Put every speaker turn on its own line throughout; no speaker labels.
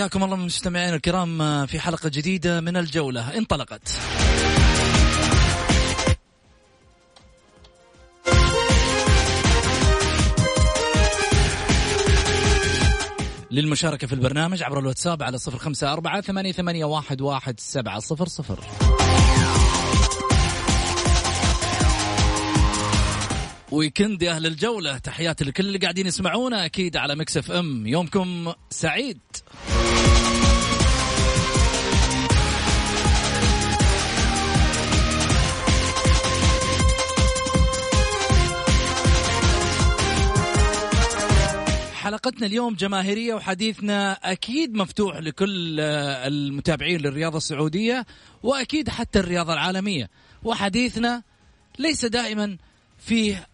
حياكم الله مستمعينا الكرام في حلقة جديدة من الجولة. انطلقت. للمشاركة في البرنامج عبر الواتساب على صفر خمسة أربعة ثمانية, ثمانية واحد, واحد سبعة صفر صفر. weekend يا أهل الجولة تحياتي لكل اللي قاعدين يسمعونا أكيد على Mix FM. يومكم سعيد. حلقتنا اليوم جماهيرية وحديثنا أكيد مفتوح لكل المتابعين للرياضة السعودية وأكيد حتى الرياضة العالمية. وحديثنا ليس دائما فيه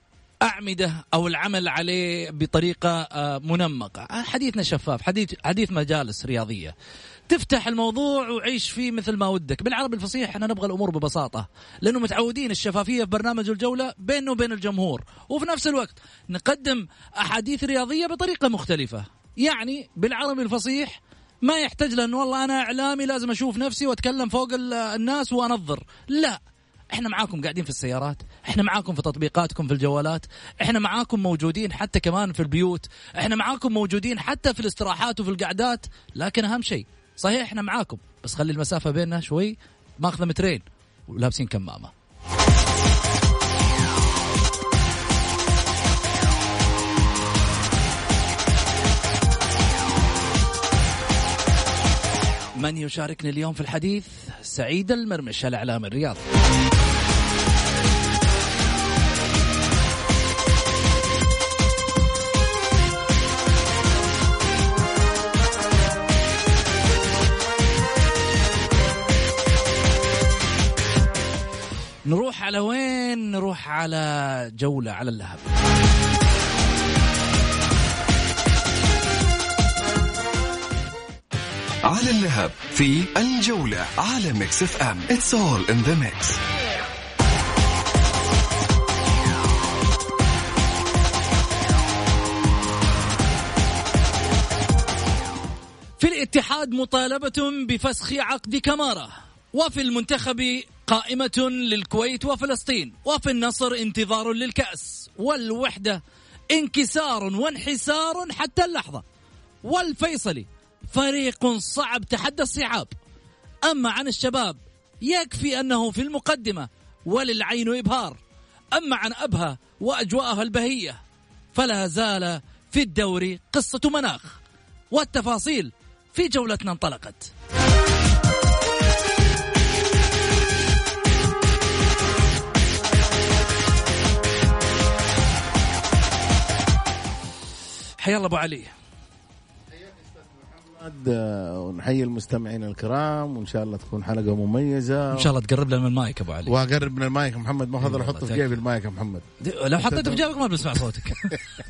أعمدة أو العمل عليه بطريقة منمقة. حديثنا شفاف حديث, حديث مجالس رياضية. تفتح الموضوع وعيش فيه مثل ما ودك. بالعربي الفصيح إحنا نبغى الأمور ببساطة لأنه متعودين الشفافية في برنامج الجولة بينه وبين الجمهور. وفي نفس الوقت نقدم أحاديث رياضية بطريقة مختلفة. يعني بالعربي الفصيح ما يحتاج لأنه والله أنا إعلامي لازم أشوف نفسي وأتكلم فوق الناس وأنظر. لا إحنا معاكم قاعدين في السيارات إحنا معاكم في تطبيقاتكم في الجوالات إحنا معاكم موجودين حتى كمان في البيوت إحنا معاكم موجودين حتى في الاستراحات وفي القعدات لكن أهم شيء صحيح إحنا معاكم بس خلي المسافة بيننا شوي. ماخذة مترين ولابسين كمامة. من يشاركني اليوم في الحديث؟ سعيد المرمش الإعلام الرياضي. على وين نروح على جولة على اللهب
على اللهب في الجولة على Mix FM. It's all in the mix.
في الاتحاد مطالبة بفسخ عقد كمارة وفي المنتخب قائمة للكويت وفلسطين وفي النصر انتظار للكأس والوحدة انكسار وانحسار حتى اللحظة. والفيصلي فريق صعب تحدى الصعاب. أما عن الشباب يكفي أنه في المقدمة وللعين إبهار. أما عن أبها وأجواءها البهية فلا زال في الدوري قصة مناخ. والتفاصيل في جولتنا انطلقت. حيا الله أبو علي.
آه، ونحيي المستمعين الكرام وإن شاء الله تكون حلقة مميزة.
إن شاء الله تقرب لنا من المايك أبو علي.
وأقرب من المايك محمد ما هذا
إيه
أحطه في جيبي المايك يا محمد.
لو حطيته في جيبك ما بنسمع صوتك.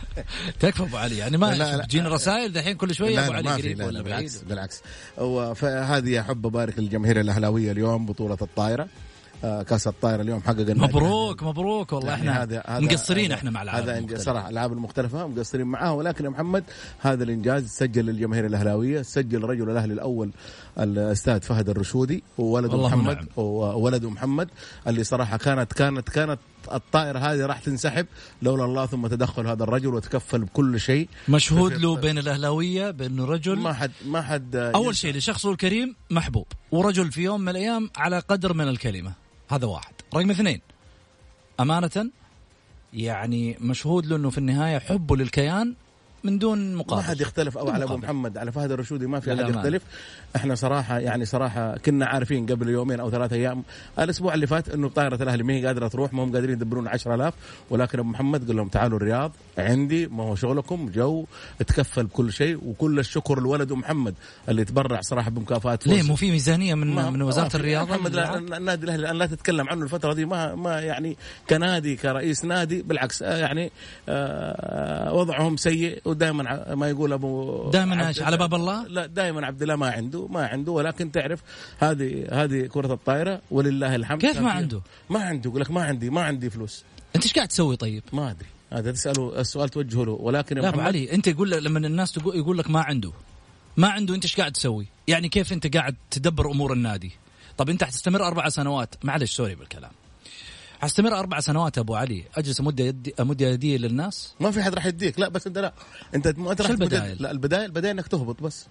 تكفى أبو علي يعني ما. تجينا رسائل دحين كل شوية
أبو
علي قريب
لا
ولا
لا
بعيد.
بالعكس. بالعكس فهذه احب ابارك للجماهير الأهلاوية اليوم بطولة الطائرة. آه، كاس الطائره اليوم حقق
مبروك مبروك والله
يعني
إحنا
هذا- هذا-
مقصرين إحنا مع العالم
هذا. صراحة الألعاب المختلفة مقصرين معاها ولكن يا محمد هذا الإنجاز سجل للجماهير الأهلاوية سجل رجل الأهلي الأول الأستاذ فهد الرشودي وولده محمد
نعم.
وولده محمد اللي صراحة كانت كانت كانت الطائره هذه راح تنسحب لولا الله ثم تدخل هذا الرجل وتكفل بكل شيء.
مشهود له بين الأهلاوية بانه رجل
ما حد ما حد
أول شيء لشخصه الكريم محبوب. ورجل في يوم من الأيام على قدر من الكلمة. هذا واحد. رقم اثنين. أمانة يعني مشهود له إنه في النهاية حبه للكيان من دون
ما
مقابل
حد يختلف أو على
أبو.
محمد على فهد الرشودي ما في
أحد.
يختلف إحنا صراحة يعني صراحة كنا عارفين قبل يومين أو ثلاثة أيام الأسبوع اللي فات إنه طائرة الأهلي ما هي قادرة تروح ما هم قادرين يدبرون 10000 ولكن أبو محمد قال لهم تعالوا الرياض عندي ما هو شغلكم جو تكفل بكل شيء وكل الشكر لولده محمد اللي تبرع صراحة بمكافاه
ليه. مو في ميزانية من
ما-
من
ما وزارة.
الرياضة
محمد؟ النادي الأهلي الآن لا تتكلم عنه الفترة دي ما ما يعني كنادي كرئيس نادي بالعكس آه، يعني آه، وضعهم سيء ودائما ما يقول أبو
دائماً؟ على باب الله؟
لا دائما عبد الله ما عنده ما عنده ولكن تعرف هذه هذه كرة الطائرة ولله الحمد
كيف ما عنده؟
ما عنده يقول لك ما عندي ما عندي فلوس
أنت إيش قاعد تسوي طيب؟
ما أدري هذا تساله السؤال توجهه له ولكن يا
لا
أبو
علي أنت يقول لما الناس تقول يقول لك ما عنده ما عنده أنت إيش قاعد تسوي؟ يعني كيف أنت قاعد تدبر أمور النادي؟ طب أنت حتستمر أربع سنوات معلش سوري بالكلام حستمر أربع سنوات أبو علي. أجلس امد يدي امد يدي للناس؟
ما في حد راح يديك. لا بس انت لا أنت ما
أنت
راح
البدايل؟
لا البدايل البدايل إنك تهبط بس.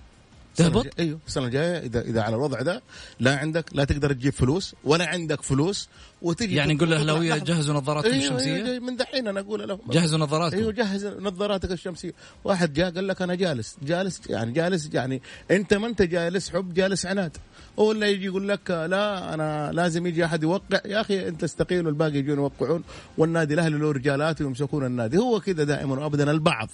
تهبط؟
أيوه السنة الجايه اذا إذا على الوضع ده لا عندك لا تقدر تجيب فلوس ولا عندك فلوس وتجي
يعني نقول الاهلاويه. جهزوا نظاراتكم
أيوة
الشمسية؟
أيوة من دحين أنا أقول لهم
جهزوا نظاراتكم
أيوه جهز نظاراتك الشمسية. واحد جاء قال لك أنا جالس جالس يعني جالس يعني أنت ما أنت جالس حب جالس عناد. ولا يجي يقول لك لا أنا لازم يجي أحد يوقع. يا أخي أنت استقيل والباقي يجون يوقعون. والنادي الأهلي له رجالات ويمسكون النادي. هو كذا دائما وابدا البعض.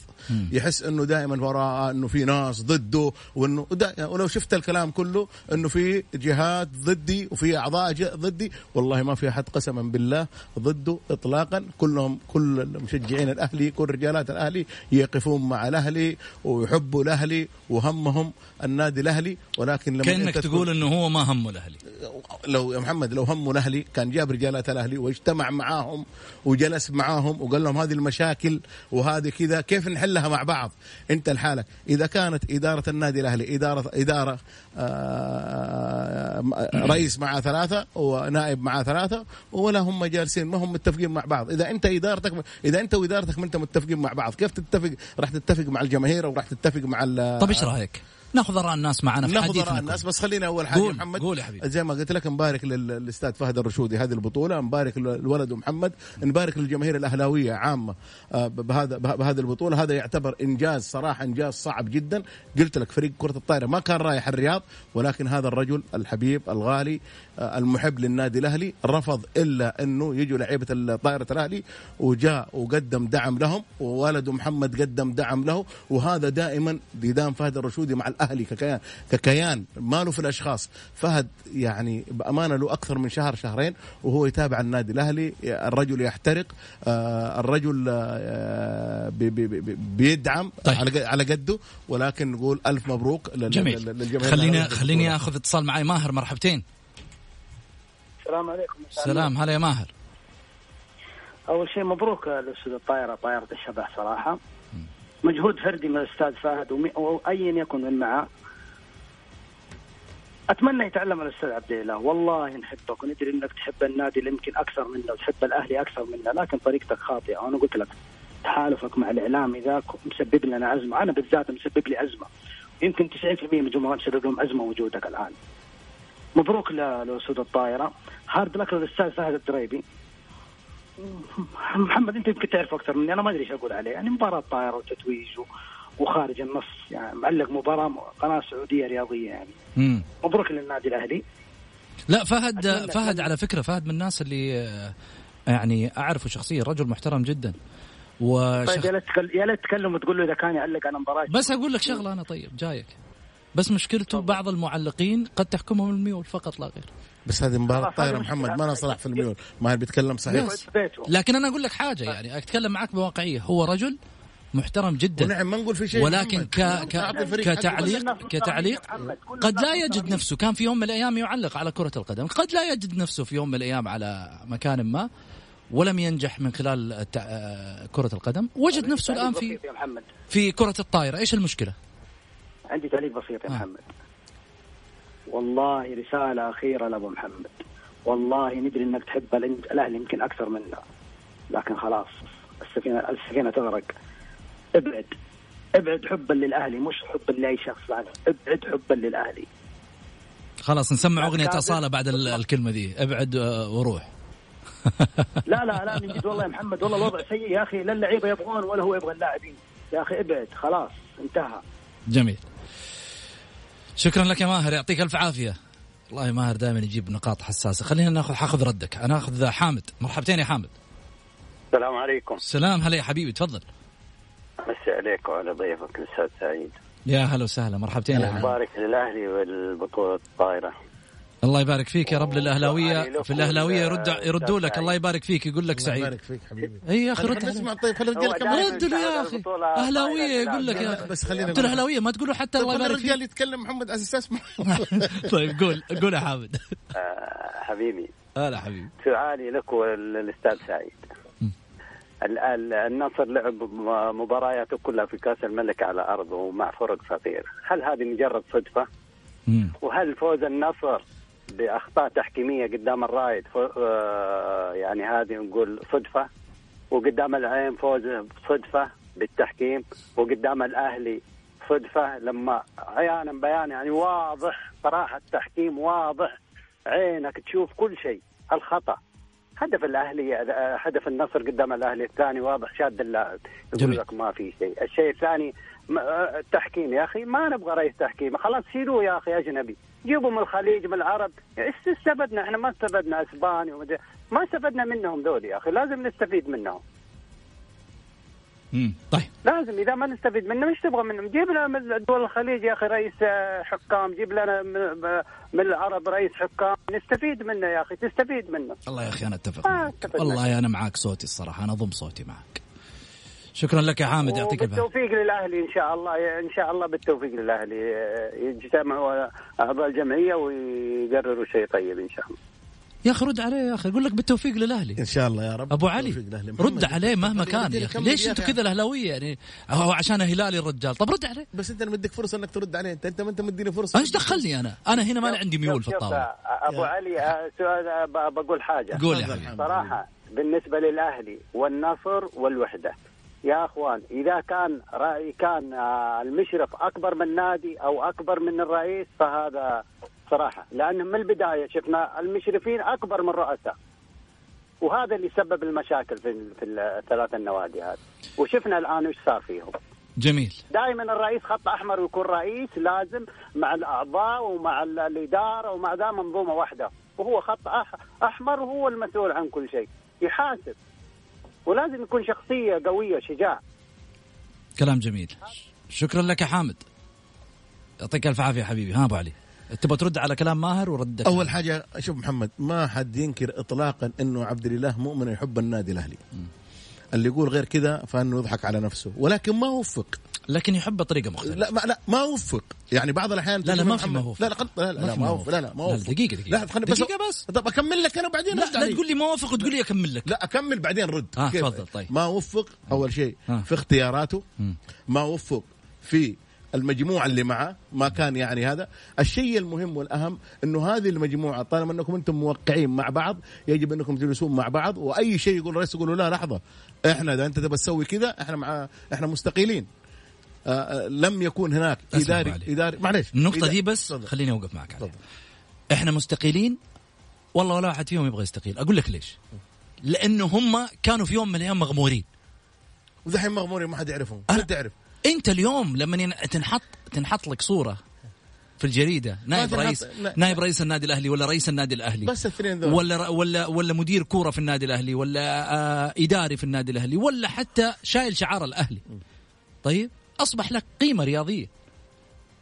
يحس إنه دائما وراء إنه في ناس ضده وإنه ولو شفت الكلام كله إنه في جهات ضدي وفي أعضاء ضدي والله ما في أحد قسما بالله ضده اطلاقا. كلهم كل المشجعين الأهلي كل رجالات الأهلي يقفون مع الأهلي ويحبوا الأهلي وهمهم النادي الأهلي. ولكن لما كأنك
تقول إنه هو ما همه الأهلي.
لو يا محمد لو همه الأهلي كان جاب رجالات الأهلي واجتمع معاهم وجلس معاهم وقال لهم هذه المشاكل وهذه كذا كيف نحلها مع بعض؟ أنت لحالك. إذا كانت إدارة النادي الأهلي اداره إدارة آه رئيس مع ثلاثة ونائب مع ثلاثة ولا هم جالسين ما هم متفقين مع بعض إذا أنت إدارتك إذا أنت وإدارتك ما أنت متفقين مع بعض كيف تتفق راح تتفق مع الجماهير أو راح تتفق مع
طب إيش رأيك؟ ناخذ اراء الناس معنا في
ناخذ اراء الناس. بس خلينا أول حاجة
قول-
محمد.
قول يا حبيبي.
زي ما قلت لك نبارك لل- للأستاذ فهد الرشودي هذه البطولة نبارك للولد محمد نبارك للجماهير الأهلاوية عامة آه، بهذا به- بهذه البطولة. هذا يعتبر إنجاز صراحة إنجاز صعب جدا. قلت لك فريق كرة الطائرة ما كان رايح الرياض ولكن هذا الرجل الحبيب الغالي المحب للنادي الأهلي رفض إلا أنه يجوا لعيبة طائرة الأهلي وجاء وقدم دعم لهم وولده محمد قدم دعم له وهذا دائما ديدان فهد الرشودي مع الأهلي ككيان ككيان ما له في الأشخاص فهد يعني بأمانة له أكثر من شهر شهرين وهو يتابع النادي الأهلي الرجل يحترق آه، الرجل آه، بي- بي- بي- بيدعم
طيب.
على قد- على قده ولكن نقول ألف مبروك لل- لل-
جميل
للجماهير
خليني خليني. آخذ اتصال معي ماهر مرحبتين
السلام عليكم.
سلام هلا يا ماهر.
أول شيء مبروك لاسود الطائره طائره الشبح صراحة. مجهود فردي من الأستاذ فهد وايا يكن من معه. أتمنى يتعلم الأستاذ عبد الله. والله نحبك وندري إنك تحب النادي اللي يمكن أكثر منا وتحب الأهلي أكثر منا لكن طريقتك خاطئة. وأنا قلت لك تحالفك مع الإعلام ذاك مسبب لنا ازمه أنا بالذات مسبب لي ازمه يمكن 90% من الجمهور مسبب لهم ازمه وجودك الآن. مبروك لاسود الطائرة. hard luck للأستاذ فهد الدريبي. محمد أنت يمكن تعرف أكثر مني. أنا ما أدري إيش أقول عليه. يعني مباراة طائره وتتويج و- وخارج النص. يعني معلق مباراة قناة سعودية رياضية يعني.
مم.
مبروك للنادي الأهلي.
لا فهد فهد. على فكرة فهد من الناس اللي آه، يعني أعرفه شخصيا رجل محترم جدا. وشخ...
طيب يا ليت تكلم وتقول له إذا كان يعلق على مباراة.
بس أقول لك شغلة أنا طيب جايك. بس مشكلته بعض المعلقين قد تحكمهم الميول فقط لا غير.
بس هذه طايرة
هذه
محمد. ما نصلح في الميول. ما هي بيتكلم صحيح.
لكن أنا أقول لك حاجة يعني أتكلم معك بواقعية. هو رجل محترم جدا.
ونعم ما نقول في شيء.
ولكن
محمد.
ك... ك... كتعليق كتعليق قد لا يجد نفسه. كان في يوم من الأيام يعلق على كرة القدم. قد لا يجد نفسه في يوم من الأيام على مكان ما ولم ينجح من خلال. آه، كرة القدم. وجد نفسه الآن في في كرة الطائرة. إيش المشكلة؟
عندي تعليق بسيط يا
آه.
محمد. والله رسالة أخيرة لأبو محمد. والله ندري أنك تحب الأهلي يمكن أكثر منا. لكن خلاص السفينة السفينة تغرق. ابعد. ابعد حبا للأهلي مش حبا لأي شخص ثاني ابعد حبا للأهلي.
خلاص نسمع أغنية. أصالة بعد ال- الكلمة دي. ابعد آه، وروح.
لا لا لا من جد والله يا محمد والله الوضع سيء يا أخي. لا اللعيبة يبغون ولا هو يبغى اللاعبين. يا أخي ابعد خلاص انتهى.
جميل. شكرا لك يا ماهر يعطيك ألف عافية. والله ماهر دائما يجيب نقاط حساسة. خلينا ناخذ حاخذ ردك. أنا أخذ حامد. مرحبتين يا حامد.
السلام عليكم.
سلام. هلا يا حبيبي. تفضل.
مسي عليك وعلى ضيفك الأستاذ سعيد.
يا هلا وسهلا. مرحبتين يا
مبارك للأهلي والبطولة الطايره
الله يبارك فيك يا رب
للأهلاوية.
في
الأهلاوية
يرد يردوا لك. الله يبارك فيك يقول لك
الله
سعيد
يبارك فيك حبيبي.
اي يا
أخي
رد.
نسمع طيب خلي الرجال كمان
ردوا له يا
أخي
أهلاوية
طايرة
يقول لك يا أخي.
بس خلينا
أنتوا الأهلاوية ما تقولوا حتى الله
طيب خلي
يبارك فيك.
الرجال يتكلم محمد على أساس
طيب قول قول يا حامد.
آه، حبيبي.
هلا حبيبي.
سؤالي لك وللاستاذ سعيد. ال- ال- النصر لعب م- مبارياته كلها في كأس الملك على أرضه ومع فرق صغيرة، هل هذه مجرد صدفة؟
مم.
وهل فوز النصر بأخطاء تحكيمية قدام الرايد ف- آه، يعني هذه نقول صدفة. وقدام العين فوز صدفة بالتحكيم. وقدام الأهلي صدفة لما عيانا بيانا يعني واضح صراحة التحكيم واضح. عينك تشوف كل شيء. الخطأ. هدف الأهلي هدف النصر قدام الأهلي الثاني واضح شاد اللاعب. يقول لك ما في شيء. الشيء الثاني آه، التحكيم. يا أخي ما نبغى رئيس تحكيم. خلاص شيلوه يا أخي أجنبي. جيبوا من الخليج من العرب. إيش استفدنا؟ إحنا ما استفدنا أسباني ومدري- ما استفدنا منهم دول يا أخي. لازم نستفيد منهم.
مم. طيب
لازم إذا ما نستفيد منهم إيش تبغى منهم؟ جيب لنا من دول الخليج يا أخي رئيس حكام، جيب لنا من, من العرب رئيس حكام، نستفيد منه يا أخي، تستفيد منه.
الله يا أخي أنا أتفق
آه،
معك والله أنا معك صوتي الصراحة أنا ضم صوتي معك شكرا لك يا حامد يعطيك الف عافيه
بالتوفيق للأهلي إن شاء الله إن شاء الله بالتوفيق للأهلي يجتمعوا اعضاء الجمعيه ويقرروا شيء طيب إن شاء الله.
يا أخي رد عليه يا أخي أقول لك بالتوفيق للأهلي.
إن شاء الله يا رب.
أبو علي رد عليه مهما كان يا أخي
كمل
ليش
أخي.
كذا الاهلاويه يعني؟ هو عشان هلالي الرجال. طب رد عليه.
بس أنت مديك فرصة إنك ترد عليه انت أنت ما أنت مديني فرصة.
إيش دخلني أنا. أنا هنا ما عندي ميول في
الطاولة.
أبو.
علي آه، سؤال آه، بقول حاجة.
قول يا حبيبي.
حمد.
صراحة بالنسبة للأهلي والنصر والوحدة يا أخوان إذا كان رأي كان آه، المشرف أكبر من نادي أو أكبر من الرئيس فهذا صراحة لأن من البداية شفنا المشرفين أكبر من الرؤساء وهذا اللي سبب المشاكل في في الثلاث النوادي هذه. وشفنا الآن وش صار فيهم.
جميل.
دائما الرئيس خط أحمر ويكون رئيس لازم مع الأعضاء ومع ال- الإدارة ومع ذا منظومة واحدة. وهو خط أحمر وهو المسؤول عن كل شيء. يحاسب. ولازم يكون شخصية قوية شجاع.
كلام جميل. شكرا لك يا حامد. يعطيك ألف عافية حبيبي. ها أبو علي. تبغى ترد على كلام ماهر وردك
أول حاجة شوف محمد ما حد ينكر اطلاقا إنه عبد الإله مؤمن يحب النادي الأهلي اللي يقول غير كذا فإنه يضحك على نفسه ولكن ما وفق
لكن يحب بطريقة مختلفة
لا ما لا ما وفق يعني بعض الأحيان
لا، لا، ما في ما وفق.
لا لا لا لا,
ما
وفق لا لا ما وفق
دقيقة، دقيقة.
لا خليني بس
دقيقة بس.
طب أكمل لك أنا وبعدين
لا لا. تقول لي ما وافق وتقول لي أكمل لك
لا أكمل بعدين رد كيف؟
تفضل، طيب.
ما وفق أول شيء
آه.
في اختياراته. ما وفق في المجموعة اللي معه ما كان يعني هذا. الشيء المهم والأهم إنه هذه المجموعة طالما إنكم أنتم موقعين مع بعض يجب إنكم تجلسون مع بعض وأي شيء يقول الرئيس يقولوا لا لحظة. إحنا إذا أنت تبى تسوي كذا إحنا مع إحنا مستقيلين. آه آه لم يكن هناك اداري
علي.
إداري معلش النقطة
دي بس
تفضل.
خليني أوقف معك عليها. إحنا مستقيلين والله ولا واحد فيهم يبغى يستقيل. أقول لك ليش. لأنه هم كانوا في يوم من الأيام مغمورين.
ودحين مغمورين ما حد يعرفهم
أنا-
تعرف
انت اليوم لما تنحط تنحط لك صورة في الجريدة نائب رئيس. نائب رئيس النادي الأهلي ولا رئيس النادي الأهلي
بس الاثنين ذول
ولا ولا ولا مدير كورة في النادي الأهلي ولا آه إداري في النادي الأهلي ولا حتى شايل شعار الأهلي طيب أصبح لك قيمة رياضية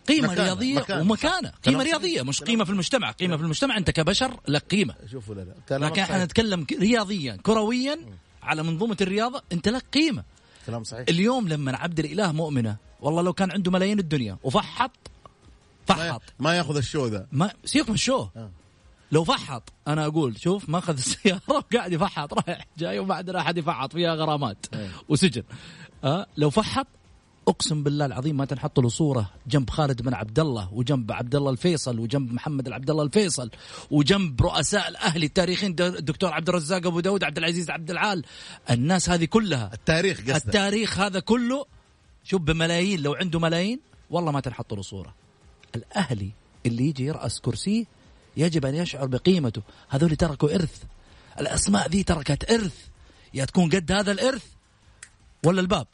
قيمة
مكانة،
رياضية
مكانة. ومكانة.
قيمة
رياضية.
مش قيمة في المجتمع قيمة في المجتمع أنت كبشر لك قيمة
شوفوا لا
لكن
إحنا.
نتكلم رياضيا كرويا على منظومة الرياضة أنت لك قيمة
كلام صحيح.
اليوم لما عبد الإله مؤمنة والله لو كان عنده ملايين الدنيا وفحط
ما,
فحط.
ما يأخذ ال show ذا.
ما سيبك من ال show.
آه.
لو فحط أنا أقول شوف ماخذ السيارة وقاعد يفحط رايح جاي وما عندنا احد يفحط فيها غرامات
أي.
وسجن. أه لو فحط أقسم بالله العظيم ما تنحط له صورة جنب خالد بن عبد الله وجنب عبد الله الفيصل وجنب محمد العبد الله الفيصل وجنب رؤساء الاهلي التاريخيين الدكتور عبد الرزاق أبو داود عبد العزيز عبد العال. الناس هذه كلها.
التاريخ قصده
التاريخ هذا كله شوف بملايين لو عنده ملايين والله ما تنحط له صورة. الأهلي اللي يجي يرأس كرسيه يجب أن يشعر بقيمته. هذول تركوا إرث. الأسماء ذي تركت إرث. يا تكون قد هذا الإرث ولا الباب؟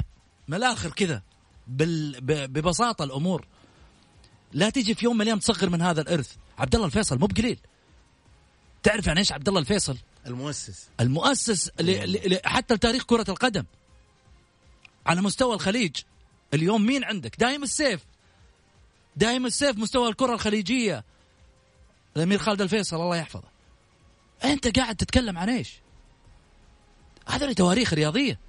من الآخر كذا. بال... ببساطة الأمور. لا تيجي في يوم من الأيام تصغر من هذا الإرث. عبد الله الفيصل مو بقليل. تعرف يعني إيش عبد الله الفيصل؟
المؤسس.
المؤسس ل... ل... حتى لتاريخ كرة القدم. على مستوى الخليج. اليوم مين عندك؟ دايم السيف. دايم السيف مستوى الكرة الخليجية. الأمير خالد الفيصل الله يحفظه. أنت قاعد تتكلم عن إيش؟ هذا تواريخ رياضية.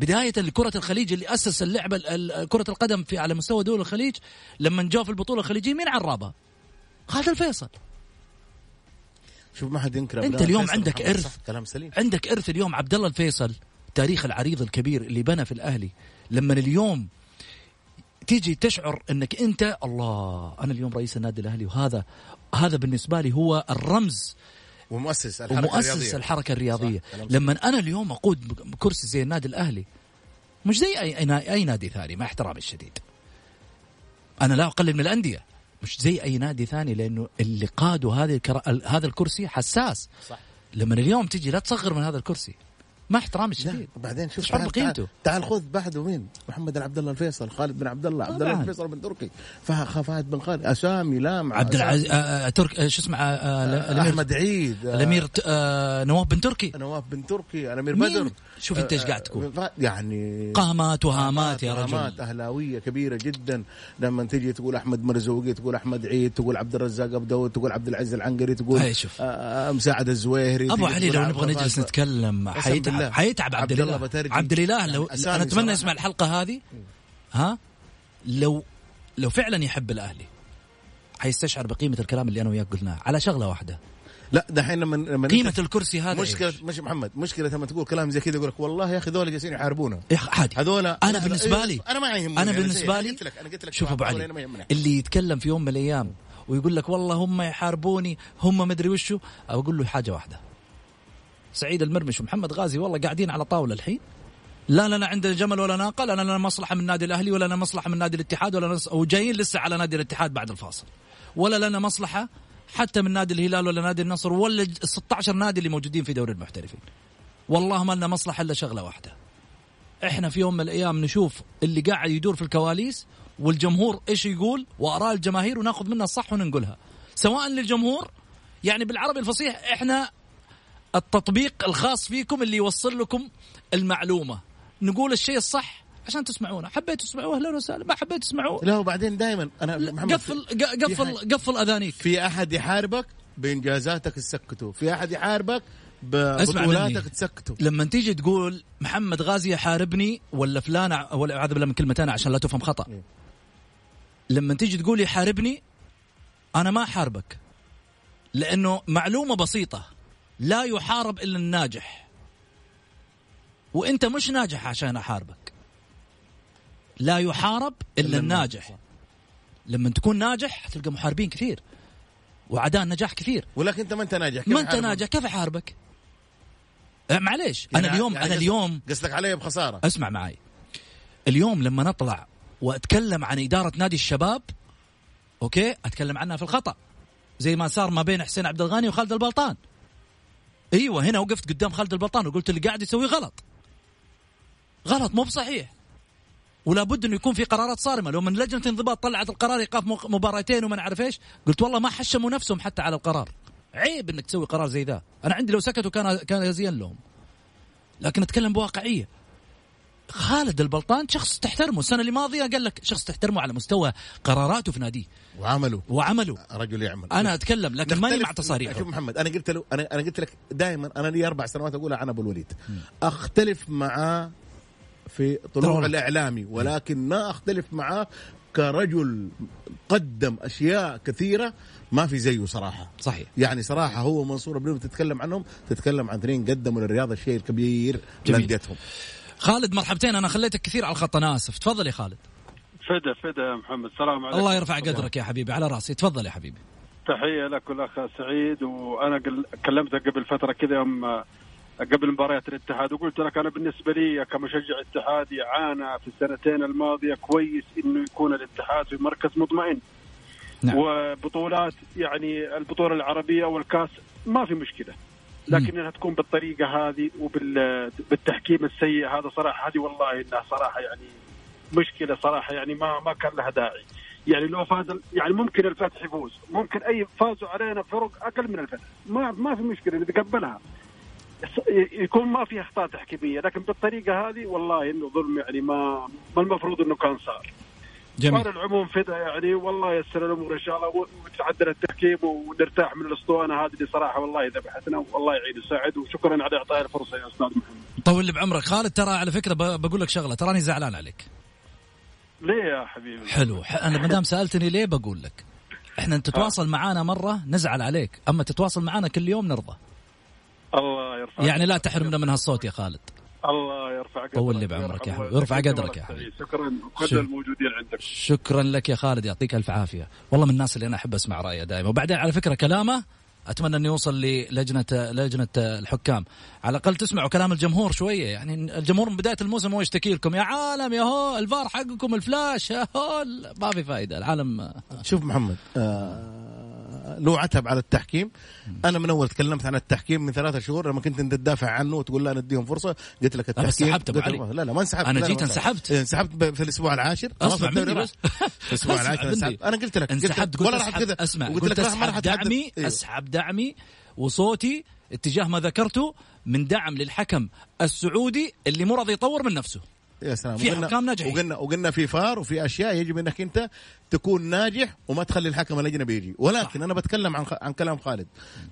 بداية كرة الخليج اللي أسس اللعبة ال- ال- كرة القدم في على مستوى دول الخليج لما جاء في البطولة الخليجية مين عرابها؟ خالد الفيصل
شوف ما حد ينكر
أنت
أبناء
اليوم عندك.
صح كلام سليم
عندك إرث اليوم عبد الله الفيصل تاريخ العريض الكبير اللي بنى في الأهلي لما اليوم تيجي تشعر إنك أنت الله أنا اليوم رئيس النادي الأهلي وهذا هذا بالنسبة لي هو الرمز
ومؤسس الحركة
ومؤسس الرياضية.
الحركة الرياضية.
لما أنا اليوم أقود كرسي زي النادي الأهلي مش زي اي اي, أي نادي ثاني مع احترامي الشديد. أنا لا أقلل من الأندية. مش زي أي نادي ثاني لأنه اللي قادوا هذه الكرا... ال- هذا الكرسي حساس.
صح.
لما اليوم تجي لا تصغر من هذا الكرسي. مع احترامي الشديد
وبعدين شوف تعال. تعال, تعال خذ بعده مين؟ محمد بن عبد الله الفيصل، خالد بن عبد الله، عبد الله. الفيصل بن تركي، فه- فهد بن خالد، أسامي لامعه
عبد. العزيز آه آه ترك آه شو اسمه آه
أحمد عيد آه،
الأمير آه نواف بن تركي
نواف بن تركي
الأمير؟
بدر
شوف أنت إيش
آه،
قاعد تقول.
يعني
قامات وهامات يا
قامات
رجل
أهلاوية كبيرة جدا لما تجي تقول أحمد مرزوقي تقول أحمد عيد تقول عبد الرزاق أبو داود تقول عبد العزيز العنقري تقول مساعد الزويهري أبو
علي لو نبغى نجلس نتكلم حيتعب
بالله.
حيتعب عبد,
عبد الله بترجي.
عبد الإله لو
يعني
أنا
أتمنى.
يسمع الحلقة هذه ها لو لو فعلا يحب الأهلي حيستشعر بقيمة الكلام اللي أنا وياك قلناه على شغلة واحدة
لا دحين لما لما قيمة
الكرسي هذا
مشكلة
إيش؟
مش محمد مشكلة لما تقول كلام زي كذا يقول لك والله يا أخي ذول جالسين يحاربونا
عادي
هذول
أنا بالنسبة لي
أنا ما يهمني أنا
بالنسبة لي
قلت لك أنا قلت لك
شوف
أبو
علي. اللي يتكلم في يوم من الأيام ويقول لك والله هم يحاربوني هم مدري وشو أقول له حاجة واحدة سعيد المرمش ومحمد غازي والله قاعدين على طاولة الحين. لا لنا عندنا جمل ولا ناقة لا لنا مصلحة من النادي الأهلي ولا لنا مصلحة من نادي الاتحاد ولا نص... وجايين لسه على نادي الاتحاد بعد الفاصل. ولا لنا مصلحة حتى من نادي الهلال ولا نادي النصر ولا ال 16 نادي اللي موجودين في دوري المحترفين. والله ما لنا مصلحة إلا شغلة واحدة. إحنا في يوم من الأيام نشوف اللي قاعد يدور في الكواليس والجمهور إيش يقول؟ وآراء الجماهير وناخذ منها الصح وننقلها. سواء للجمهور يعني بالعربي الفصيح إحنا التطبيق الخاص فيكم اللي يوصل لكم المعلومة. نقول الشيء الصح عشان تسمعونه. حبيتوا تسمعوه؟ أهلا وسهلا. ما حبيتوا تسمعوه؟
لا وبعدين دائما أنا محمد
قفل قفل قفل أذانيك.
في أحد يحاربك؟ بانجازاتك تسكته في أحد يحاربك؟
مني.
تسكته
لما تيجي تقول محمد غازي يحاربني ولا فلان ولا أعوذ بالله من كلمتين عشان لا تفهم خطأ.
إيه.
لما تيجي تقول يحاربني أنا ما أحاربك. لأنه معلومة بسيطة. لا يحارب إلا الناجح. وإنت مش ناجح عشان أحاربك. لا يحارب إلا,
إلا
الناجح. لما تكون ناجح حتلقى محاربين كثير. وعداء النجاح كثير.
ولكن أنت ما أنت ناجح
ما
أنت؟
ناجح كيف أحاربك؟ أه، معليش.
يعني
أنا اليوم
يعني أنا
اليوم
قصدك علي بخسارة.
اسمع معي. اليوم لما نطلع وأتكلم عن إدارة نادي الشباب okay؟ أتكلم عنها في الخطأ. زي ما صار ما بين حسين عبد الغني وخالد البلطان. أيوه هنا وقفت قدام خالد البلطان وقلت اللي قاعد يسويه غلط. غلط مو بصحيح. ولا بد إنه يكون في قرارات صارمة. لو من لجنة انضباط طلعت القرار ايقاف مباراتين وما نعرف إيش قلت والله ما حشموا نفسهم حتى على القرار. عيب إنك تسوي قرار زي ذا. أنا عندي لو سكتوا كان كان يزين لهم. لكن أتكلم بواقعية. خالد البلطان شخص تحترمه. السنة الماضيه قال لك شخص تحترمه على مستوى قراراته في ناديه.
وعمله.
وعمله.
رجل يعمل.
أنا أتكلم لكن ماني مع تصاريحه.
شوف محمد أنا قلت له أنا أنا قلت لك دائما أنا لي أربع سنوات أقولها عن أبو الوليد. أختلف معاه في طلوع. الإعلامي ولكن ما أختلف معاه كرجل قدم أشياء كثيرة ما في زيه صراحة.
صحيح.
يعني صراحة هو منصور بن تتكلم عنهم تتكلم عن اثنين قدموا للرياضه الشيء الكبير
جميل. خالد مرحبتين أنا خليتك كثير على الخط أنا آسف. تفضل يا خالد.
فدا فدا يا محمد. سلام عليكم.
الله يرفع قدرك يا حبيبي على رأسي. تفضل يا حبيبي.
تحية لك والأخ سعيد وأنا قل- كلمتك قبل فترة كذا يوم آه، قبل مباريات الاتحاد وقلت لك أنا بالنسبة لي كمشجع اتحادي عانى في السنتين الماضية كويس إنه يكون الاتحاد في مركز مطمئن.
نعم.
وبطولات يعني البطولة العربية والكأس ما في مشكلة. لكن إنها تكون بالطريقة هذه وبالتحكيم السيء هذا صراحة هذه والله إنها صراحة يعني مشكلة صراحة يعني ما ما كان لها داعي. يعني لو فاز يعني ممكن الفتح يفوز. ممكن أي فازوا علينا فرق أقل من الفتح. ما ما في مشكلة نتقبلها يكون ما في أخطاء تحكيمية. لكن بالطريقة هذه والله إنه ظلم يعني ما ما المفروض إنه كان صار.
جميل.
وعلى العموم فدا يعني والله يسر الأمور إن شاء الله وتعدل التحكيم ونرتاح من الأسطوانة هذه اللي صراحة والله ذبحتنا والله يعين ويساعد وشكرا على اعطائي الفرصة يا أستاذ محمد.
طول لي بعمرك. خالد ترى على فكرة بقول لك شغلة تراني زعلان عليك.
ليه يا حبيبي؟
حلو. أنا ما دام سألتني ليه بقول لك. إحنا انت تتواصل معانا مرة نزعل عليك أما تتواصل معانا كل يوم نرضى.
الله يرفع
يعني لا تحرمنا من هالصوت يا خالد.
الله يرفع قدرك
طول لي بعمرك يا حبيبي. ويرفع
والديك
قدرك يا حبيبي.
شكرا وكل. الموجودين عندك.
شكرا لك يا خالد يعطيك ألف عافية. والله من الناس اللي أنا أحب أسمع رأيه دائما. وبعدين على فكرة كلامه أتمنى أنه يوصل للجنه لجنه الحكام. على الأقل تسمعوا كلام الجمهور شوية. يعني الجمهور من بداية الموسم هو يشتكي لكم يا عالم يا هو الفار حقكم الفلاش يا هو ما في فائده العالم
شوف محمد آه له عتب على التحكيم أنا من أول تكلمت عن التحكيم من ثلاثة شهور لما كنت أنت تدافع عنه وتقول لا نديهم فرصة قلت لك التحكيم
انسحبت
قلت
علي.
لا لا ما انسحبت لا،
جيت انسحبت.
إيه، انسحبت ب- في الأسبوع العاشر
اسمع مني. بس الأسبوع
العاشر. انسحبت أنا قلت لك
انسحبت
ولا راح كذا
اسمع قلت
لك
اسحب. دعمي
إيه.
اسحب دعمي وصوتي اتجاه ما ذكرته من دعم للحكم السعودي اللي مو راضي يطور من نفسه
يا سلام
في
وقلنا-
حكام ناجحين.
وقلنا وقلنا في فار وفي أشياء يجب إنك أنت تكون ناجح وما تخلي الحكم الأجنبي يجي ولكن صح. أنا بتكلم عن عن كلام خالد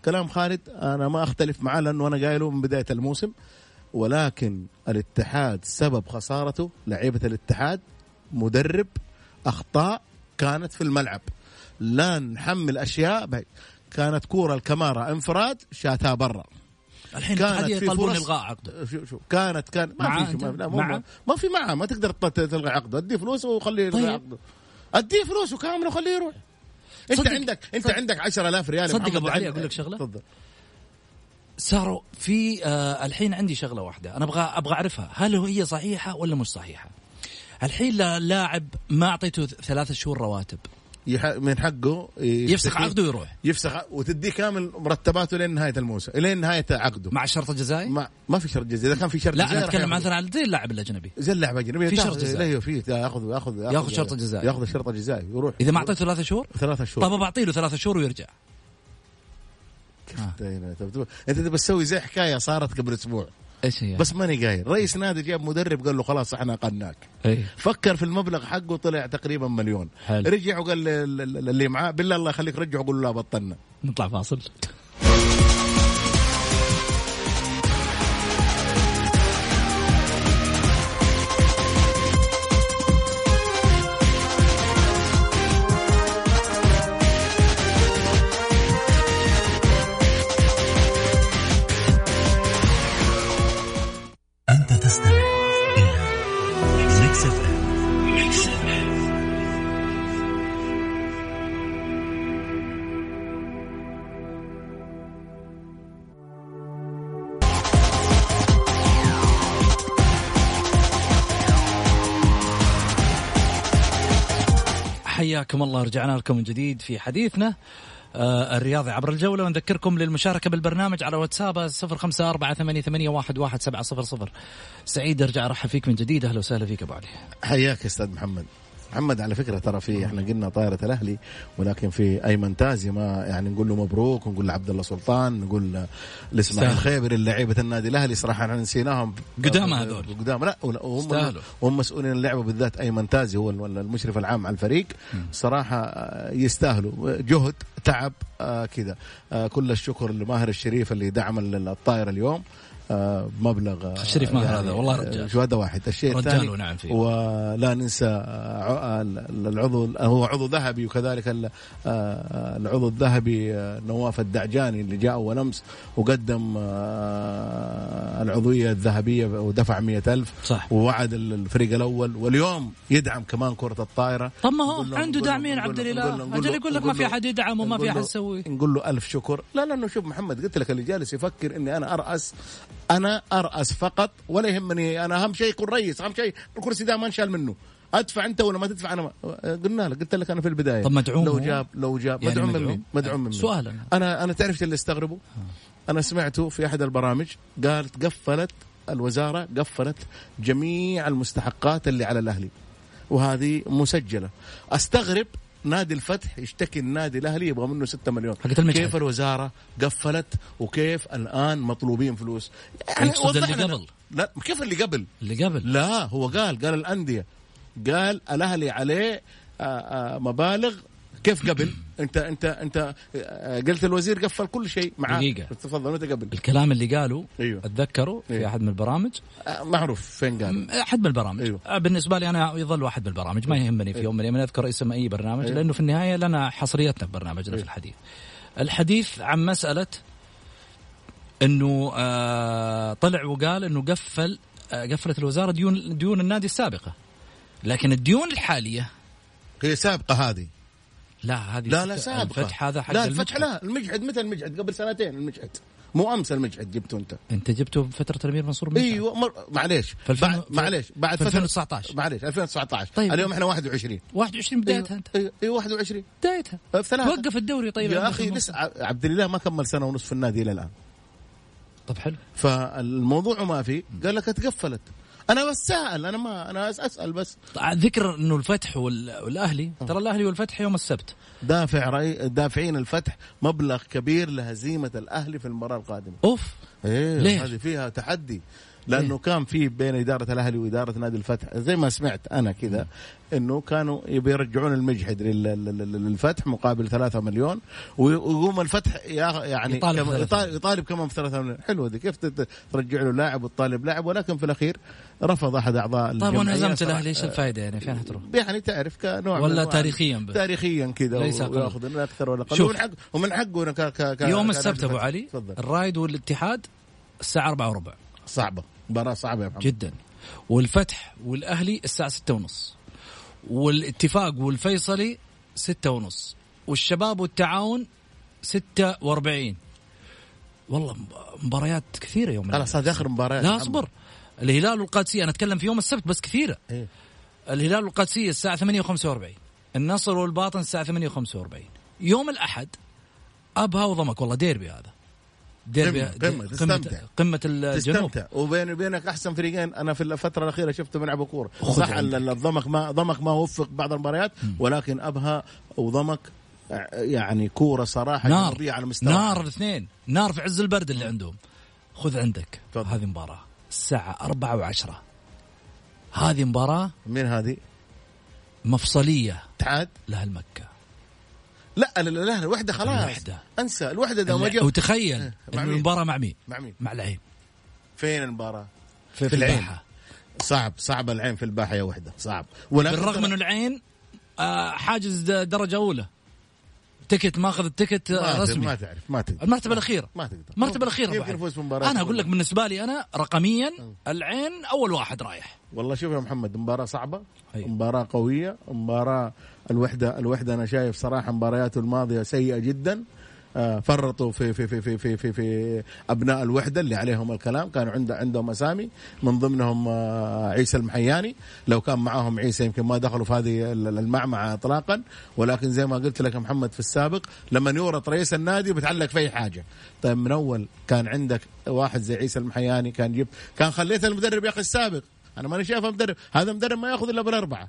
كلام خالد أنا ما أختلف معاه لأنه أنا قايله من بداية الموسم ولكن الاتحاد سبب خسارته لعيبة الاتحاد مدرب أخطاء كانت في الملعب لا نحمل أشياء. كانت كورة الكمارة انفراد شاتها برا
الحين
كانت فرص-
إلغاء عقده.
شو شو كانت كان ما في؟ ما, لا
معاه؟
ما في معاه ما تقدر تلغي عقده. اديه فلوسه وخليه يلغي
طيب.
عقده. اديه فلوسه كامله وخليه يروح. أنت
صدق-
عندك أنت
صدق-
عندك 10000 ريال يا
صدق أبو علي أقول لك شغلة؟
تفضل.
صاروا في آه الحين عندي شغلة واحدة. أنا أبغى أبغى أعرفها. هل هي صحيحة ولا مش صحيحة؟ الحين لا- لاعب ما أعطيته ثلاثة شهور رواتب.
من حقه
يفسخ عقده ويروح.
يفسخ وتديه كامل مرتباته لين نهاية الموسم لين نهاية عقده.
مع الشرط الجزائي؟
ما ما في شرط جزائي. إذا كان في شرط
لا
جزائي أتكلم.
مثلا على زي اللاعب الأجنبي.
زي اللاعب اجنبي
في شرط جزائي.
لا في ياخذ ياخذ
ياخذ شرط جزائي.
ياخذ الشرط الجزائي يروح.
إذا ما أعطيته ثلاثة شهور؟
ثلاثة شهور.
طب بعطي له ثلاثة شهور ويرجع.
انت هنا؟ تبي- أنت تبي تسوي زي حكاية صارت قبل أسبوع.
إيش هي؟
بس ماني قايل. رئيس نادي جاب مدرب قال له خلاص إحنا اقلناك
إيه.
فكر في المبلغ حقه طلع تقريبا مليون.
حلو.
رجع وقال اللي معاه بالله الله يخليك رجعوا قول له لا بطلنا.
نطلع فاصل. حياكم الله. رجعنا لكم من جديد في حديثنا آه الرياضي عبر الجولة. ونذكركم للمشاركة بالبرنامج على واتساب صفر خمسة أربعة ثمانية, ثمانية واحد, واحد سبعة صفر صفر. سعيد أرجع أرحب فيك من جديد. أهلا وسهلا فيك أبو علي.
حياك يا أستاذ محمد. محمد على فكرة ترى في إحنا قلنا طائرة الأهلي ولكن في ايمن تازي ما يعني نقول له مبروك ونقول لعبد الله سلطان نقول لاسماعيل. خيبر لعيبه النادي الأهلي صراحة إحنا نسيناهم
قدام هذول.
قدام لا وهم. وهم مسؤولين اللعبة بالذات ايمن تازي هو ال- المشرف العام على الفريق صراحة يستاهلوا جهد تعب آه، كذا آه، كل الشكر لماهر الشريف اللي دعم ال- الطائرة اليوم بمبلغ آه،
الشريف ماهر هذا، والله رجال.
آه، شهادة واحد الشيء
رجال
الثاني
ونعم فيه.
ولا ننسى آه، العضو هو عضو ذهبي وكذلك ال- آه، العضو الذهبي آه، نواف الدعجاني اللي جاء أول أمس وقدم آه، العضوية الذهبية ودفع مئة ألف
صح.
ووعد ال- الفريق الأول واليوم يدعم كمان كرة الطائرة
طب ما هو عنده داعمين عبد
له-
الإله
أجل
يقول لك ما في أحد يدعم وما في
أحد
يسوي
نقول له ألف شكر لا لأنه شوف محمد قلت لك اللي جالس يفكر إني أنا أرأس أنا أرأس فقط ولا يهمني أنا أهم شيء يكون رئيس أهم شيء الكرسي ده ما انشال منه أدفع أنت ولا ما تدفع أنا ما قلنا لك قلت لك أنا في البداية
طب مدعوم
لو؟ جاب لو جاب
يعني
مدعوم من
مدعوم؟
مين؟ مدعوم من مين؟
سؤال أنا.
أنا أنا تعرف اللي استغربوا أنا سمعته في أحد البرامج قالت قفلت الوزارة قفلت جميع المستحقات اللي على الأهلي وهذه مسجلة أستغرب نادي الفتح يشتكي النادي الأهلي يبغى منه 6 مليون. كيف الوزارة قفلت وكيف الآن مطلوبين فلوس
يقصد
وضح
اللي. قبل.
لا كيف اللي قبل
اللي قبل
لا هو قال قال الأندية قال الأهلي عليه آه، آه، مبالغ كيف قبل؟ انت انت انت آه، قلت الوزير قفل كل شيء معاه
دقيقة.
تفضل متى قبل؟
الكلام اللي قالوا
أيوه.
أتذكره في
أيوه.
أحد من البرامج؟
آه، معروف. فين قال؟
أحد من البرامج.
أيوه.
أيوه. بالنسبة لي أنا يظل واحد من البرامج ما يهمني في يوم من الأيام أذكر اسم أي برنامج
أيوه.
لأنه في النهاية لنا حصريتنا في برنامجنا في الحديث. الحديث عن مسألة إنه آه طلع وقال إنه قفل آه قفلت الوزارة ديون ديون النادي السابقة. لكن الديون الحالية
هي سابقة هذه.
لا هذه
لا لا سابقة.
الفتح هذا حق
لا الفتح. لا المجحد متى المجحد؟ قبل سنتين المجحد. مو أمس المجحد جبته أنت.
أنت جبته بفتره الامير منصور متى؟
إيوه مر... معليش. بعد معليش. بعد
في
فترة-
2019.
معليش 2019
طيب.
اليوم إحنا 21
21 بدايتها أنت.
إيوه إيوه 21
بدايتها.
في ثلاثة.
وقف الدوري طيب
يا
أخي.
لسه عبد الله ما كمل سنة ونص في النادي إلى الآن.
طب حلو.
فالموضوع ما في. قال لك أتقفلت. أنا بس سائل أنا ما أنا أسأل بس.
ذكر إنه الفتح وال- والأهلي. ترى الأهلي والفتح يوم السبت.
دافع رأي دافعين الفتح مبلغ كبير لهزيمة الأهلي في المباراة
القادمة.
أوف.
إيه؟
هذه فيها تحدي. لأنه كان في بين إدارة الأهلي وإدارة نادي الفتح زي ما سمعت أنا كذا إنه كانوا يبي يرجعون المجحد لل- لل- لل- للفتح مقابل 3 مليون ويقوم الفتح يعني
يطالب
كم- يطالب, يطالب كمان في 3 مليون حلوة دي كيف ترجع له لاعب وتطالب لاعب ولكن في الأخير رفض أحد أعضاء
طيب وانهزمت. الأهلي إيش الفائده يعني فين حتروح؟
يعني تعرف كنوع
ولا
من
تاريخياً بس.
تاريخيا كذا. ويأخذ لا أكثر ولا
أقل.
ومن حقه ومن حقه ك ك ك
يوم السبت
أبو.
علي الرايد والاتحاد الساعة 4 وربع
صعبة مباراة صعبة يا محمد.
جدا. والفتح والأهلي الساعة 6 ونص. والاتفاق والفيصلي 6 ونص. والشباب والتعاون 46 والله مباريات كثيرة يوم
خلاص. هذه آخر مباراة
لا أصبر. الهلال والقادسية أنا أتكلم في يوم السبت بس كثيرة.
إيه.
الهلال والقادسية الساعة 8 و45 النصر والباطن الساعة 8 و45 يوم الأحد ابها وضمك. والله ديربي هذا. ديربي
قمة- قمة،
قمة
تستمتع.
قمة الجنوب.
تستمتع. وبيني وبينك أحسن فريقين. أنا في الفترة الأخيرة شفتهم يلعبوا كوره
خذ
صح الضمك ما ضمك ما وفق بعض المباريات ولكن أبها وضمك يعني كورة صراحة
نار.
على مستوى
نار الاثنين. نار في عز البرد اللي عندهم. خذ عندك
تفضل.
هذه مباراة. الساعة أربعة وعشرة. هذه مباراة
من هذه؟
مفصلية.
اتحاد؟
لأهل مكة.
لا لا لا, لا الوحدة خلاص
الوحدة.
أنسى الوحدة ده ما جاب
وتخيل
مين؟
المباراة مع مين؟
مع مين؟
مع العين
فين المباراة؟
في,
في العين.
الباحة.
صعب صعب العين في الباحة يا وحدة صعب
بالرغم إنه العين آه، حاجز د- درجة أولى تكت ماخذ التكت
ما
آه،
تقدر-
رسمي
ما تعرف ما تقدر
المرتبة الأخيرة
ما تقدر
المرتبة الأخيرة
يمكن يفوز مباراة
أنا أقول لك بالنسبة لي أنا رقميا العين أول واحد رايح
والله شوف يا محمد مباراة صعبة
أيوة.
مباراة قوية مباراة الوحدة الوحدة أنا شايف صراحة مبارياته الماضية سيئة جدا. آه، فرطوا في في في في في في, في أبناء الوحدة اللي عليهم الكلام. كانوا عنده عندهم أسامي من ضمنهم آه، عيسى المحياني. لو كان معاهم عيسى يمكن ما دخلوا في هذه المعمعة اطلاقا. ولكن زي ما قلت لك محمد في السابق لما يورط رئيس النادي بتعلق في أي حاجة. طيب من أول كان عندك واحد زي عيسى المحياني كان جبت كان خليت المدرب يا أخي السابق. أنا ماني شايفه مدرب. هذا مدرب ما يأخذ إلا بالأربعة.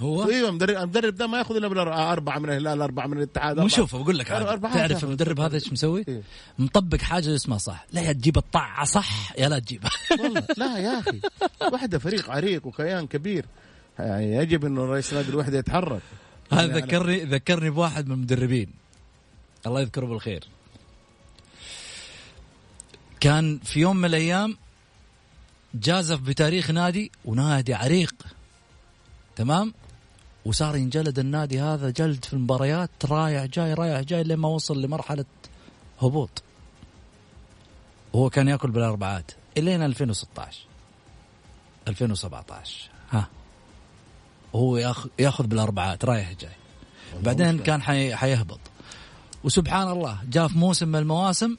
هو؟
إيوه مدرب المدرب ده ما ياخذ إلا بالأر- أربعة من الهلال أربعة من الاتحاد
مو شوف بقول لك تعرف. المدرب هذا إيش مسوي؟
إيه.
مطبق حاجة اسمها صح. لا يا تجيب الطعه صح يا لا تجيبها
والله لا يا أخي. وحده فريق عريق وكيان كبير. يعني يجب إنه رئيس نادي الوحدة يتحرك.
هذا
يعني أنا-
ذكرني ذكرني بواحد من المدربين. الله يذكره بالخير. كان في يوم من الأيام جازف بتاريخ نادي ونادي عريق. تمام؟ وصار ينجلد النادي هذا جلد في المباريات رايح جاي رايح جاي لما وصل لمرحلة هبوط. وهو كان يأكل بالأربعات الين 2016 2017 ها. وهو ياخذ بالأربعات رايح جاي. بعدين كان حي حيهبط. وسبحان الله جاء في موسم من المواسم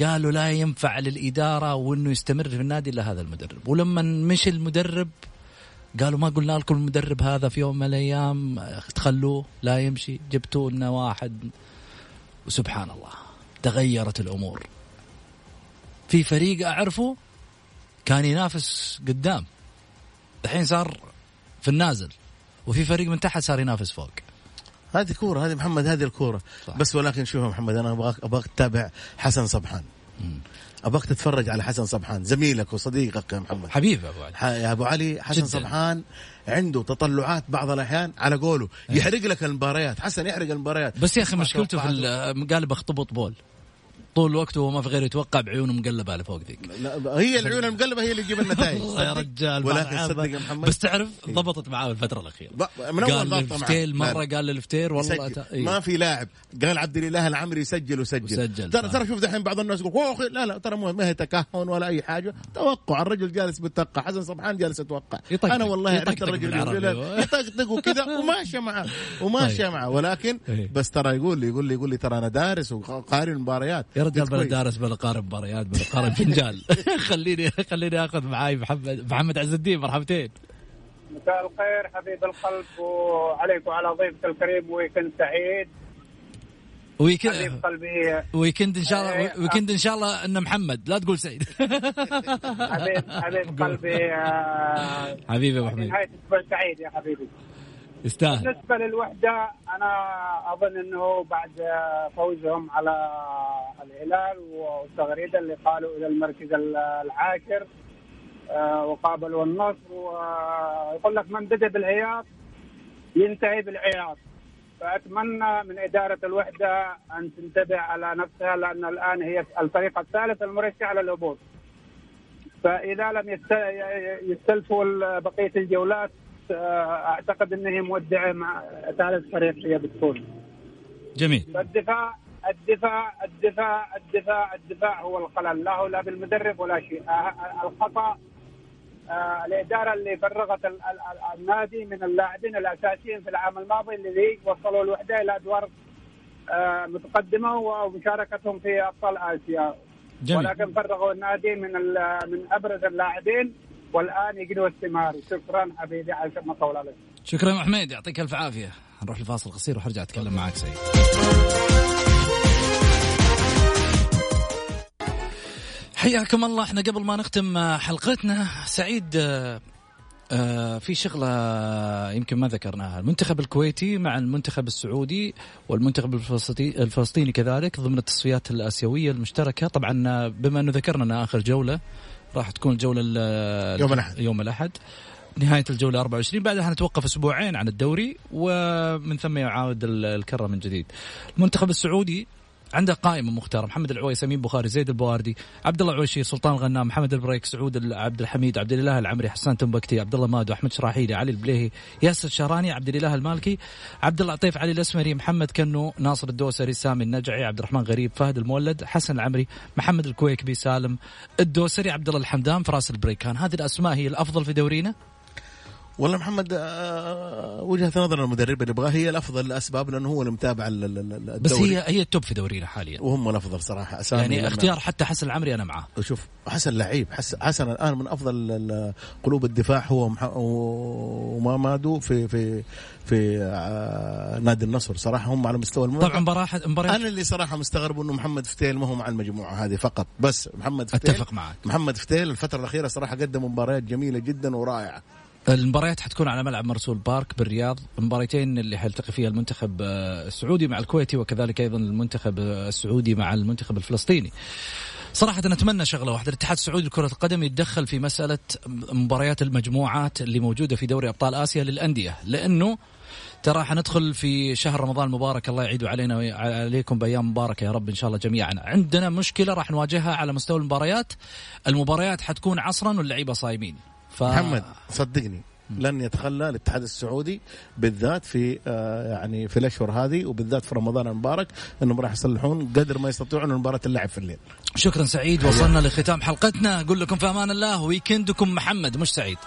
قالوا لا ينفع للإدارة وأنه يستمر في النادي إلا هذا المدرب. ولما مشي المدرب قالوا ما قلنا لكم المدرب هذا في يوم من الأيام. تخلوه لا يمشي. جبتوا لنا واحد. وسبحان الله. تغيرت الأمور. في فريق أعرفه كان ينافس قدام. الحين صار في النازل. وفي فريق من تحت صار ينافس فوق.
هذه كورة. هذه محمد هذه الكورة.
صح.
بس ولكن شوف محمد أنا ابغاك أبغاك تتابع حسن صبحان. أبغاك تتفرج على حسن صبحان. زميلك وصديقك يا محمد.
حبيبي أبو علي.
ح- يا أبو علي حسن
جداً.
صبحان عنده تطلعات بعض الأحيان على قوله. يحرق لك المباريات. حسن يحرق المباريات.
بس يا
أخي
مشكلته في قال بخطبط بول. طول الوقت وهو ما في غير يتوقع بعيونه مقلبة لفوق ذيك
لا هي العيون المقلبه هي اللي تجيب النتائج
يا رجال
ولكن. صدق يا محمد
بس تعرف ضبطت معاه الفترة
الأخيرة من أول
للفتيل
معه.
مرة قال للفتير والله. إيه.
ما في لاعب قال عبد الإله العمري يسجل وسجل
وسجل،
ترى. ترى شوف دحين بعض الناس يقول "أوه، لا لا ترى ما هي تكهن ولا أي حاجة توقع الرجل جالس بالتوقع حسن صبحان جالس يتوقع. أنا والله عرفت
يطقطق
الرجل يطقطق وكذا وماشيه معه وماشيه
طيب.
معه ولكن
إيه.
بس ترى يقول لي يقول لي يقول لي ترى أنا دارس وقاري المباريات
يا رجال بلا. دارس بلا قاري مباريات بلا قاري فنجان خليني خليني آخذ معاي محمد محمد عز الدين مرحبتين.
مساء الخير حبيب القلب وعليك وعلى ضيفك الكريم weekend سعيد.
weekend
حبيب قلبي.
weekend إن شاء الله
إيه.
weekend إن شاء الله إن محمد لا تقول سعيد.
حبيب حبيب قلبي آه،
حبيبي ابو حميد
نهاية أسبوع سعيد يا حبيبي.
يستاهل.
بالنسبة للوحدة أنا أظن أنه بعد فوزهم على الهلال والتغريدة اللي قالوا إلى المركز العاشر آه، وقابلوا النصر ويقول لك من بدأ بالعياط ينتهي بالعياط. فأتمنى من إدارة الوحدة أن تنتبه على نفسها لأن الآن هي الفريق الثالث المرشح على الهبوط. فإذا لم يست- يستلفوا بقية الجولات آه، أعتقد أنها مودعة مع ثالث فريق هي بتكون
جميل.
فالدفاع الدفاع الدفاع الدفاع الدفاع هو الخلل لا هو لا بالمدرب ولا شيء. آه، آه، الإدارة اللي فرغت ال- ال- ال- النادي من اللاعبين الأساسيين في العام الماضي اللي وصلوا الوحدة إلى أدوار آه، متقدمة ومشاركتهم في أبطال آسيا.
جميل.
ولكن فرغوا النادي من من أبرز اللاعبين. والآن يجدوا الثمار شكرا حبيبي عشان ما طول عليك.
شكرا حميد يعطيك ألف عافية. نروح لفاصل قصير وحرجع أتكلم معك سعيد. حياكم الله. إحنا قبل ما نختم حلقتنا سعيد آه، آه، في شغلة يمكن ما ذكرناها. المنتخب الكويتي مع المنتخب السعودي والمنتخب الفلسطي- الفلسطيني كذلك ضمن التصفيات الآسيوية المشتركة. طبعا آه، بما أنه ذكرنا آخر جولة راح تكون الجولة ال-
يوم الأحد.
يوم الأحد. نهاية الجولة 24 بعدها نتوقف أسبوعين عن الدوري ومن ثم يعاود ال- الكرة من جديد. المنتخب السعودي عنده قائمه مختاره محمد العويس أمين بخاري زيد البواردي عبد الله العويشي سلطان الغنام محمد البريك سعود عبد الحميد عبد الإله العمري حسان تنبكتي عبد الله مادو أحمد شراحيلي علي البليهي ياسر الشهراني عبد الإله المالكي عبد الله عطيف علي الأسمري محمد كنو ناصر الدوسري سامي النجعي عبد الرحمن غريب فهد المولد حسن العمري محمد الكويكبي سالم الدوسري عبد الله الحمدان فراس البريكان. هذه الأسماء هي الأفضل في دورينا؟
والله محمد آه، وجهة نظر المدرب اللي يبغاه هي الأفضل لأسباب لأنه هو المتابع ال- ال- ال-
بس
الدوري.
هي هي ال top في دورينا حاليا.
وهم الأفضل صراحة أسامي
يعني اختيار حتى حسن العمري أنا معاه
شوف حسن لعيب حسن, حسن الآن من أفضل قلوب الدفاع هو ومامادو في في في آه، نادي النصر. صراحة هم على مستوى الملعب
طبعا مباراة مباراة
أنا اللي صراحة مستغرب إنه محمد فتيل ما هو مع المجموعة هذه فقط بس محمد فتيل
أتفق معك.
محمد فتيل الفترة الأخيرة صراحة قدم مباريات جميلة جدا ورائعة.
المباريات حتكون على ملعب مرسول بارك بالرياض. المباراتين اللي حيلتقي فيها المنتخب آه، السعودي مع الكويتي وكذلك أيضا المنتخب آه، السعودي مع المنتخب الفلسطيني. صراحة نتمنى شغلة واحدة. الاتحاد السعودي لكرة القدم يتدخل في مسألة مباريات المجموعات اللي موجودة في دوري أبطال آسيا للأندية. لأنه ترى حندخل في شهر رمضان المبارك. الله يعيد علينا وعليكم بأيام مباركة يا رب إن شاء الله جميعا. عندنا مشكلة راح نواجهها على مستوى المباريات. المباريات حتكون عصرا واللعيبة صايمين.
ف... محمد صدقني لن يتخلى الاتحاد السعودي بالذات في آه يعني في الأشهر هذه وبالذات في رمضان المبارك إنهم راح يصلحون قدر ما يستطيعون المباراه اللعب في الليل.
شكرا سعيد وصلنا لختام حلقتنا أقول لكم في أمان الله ويكندكم محمد مش سعيد.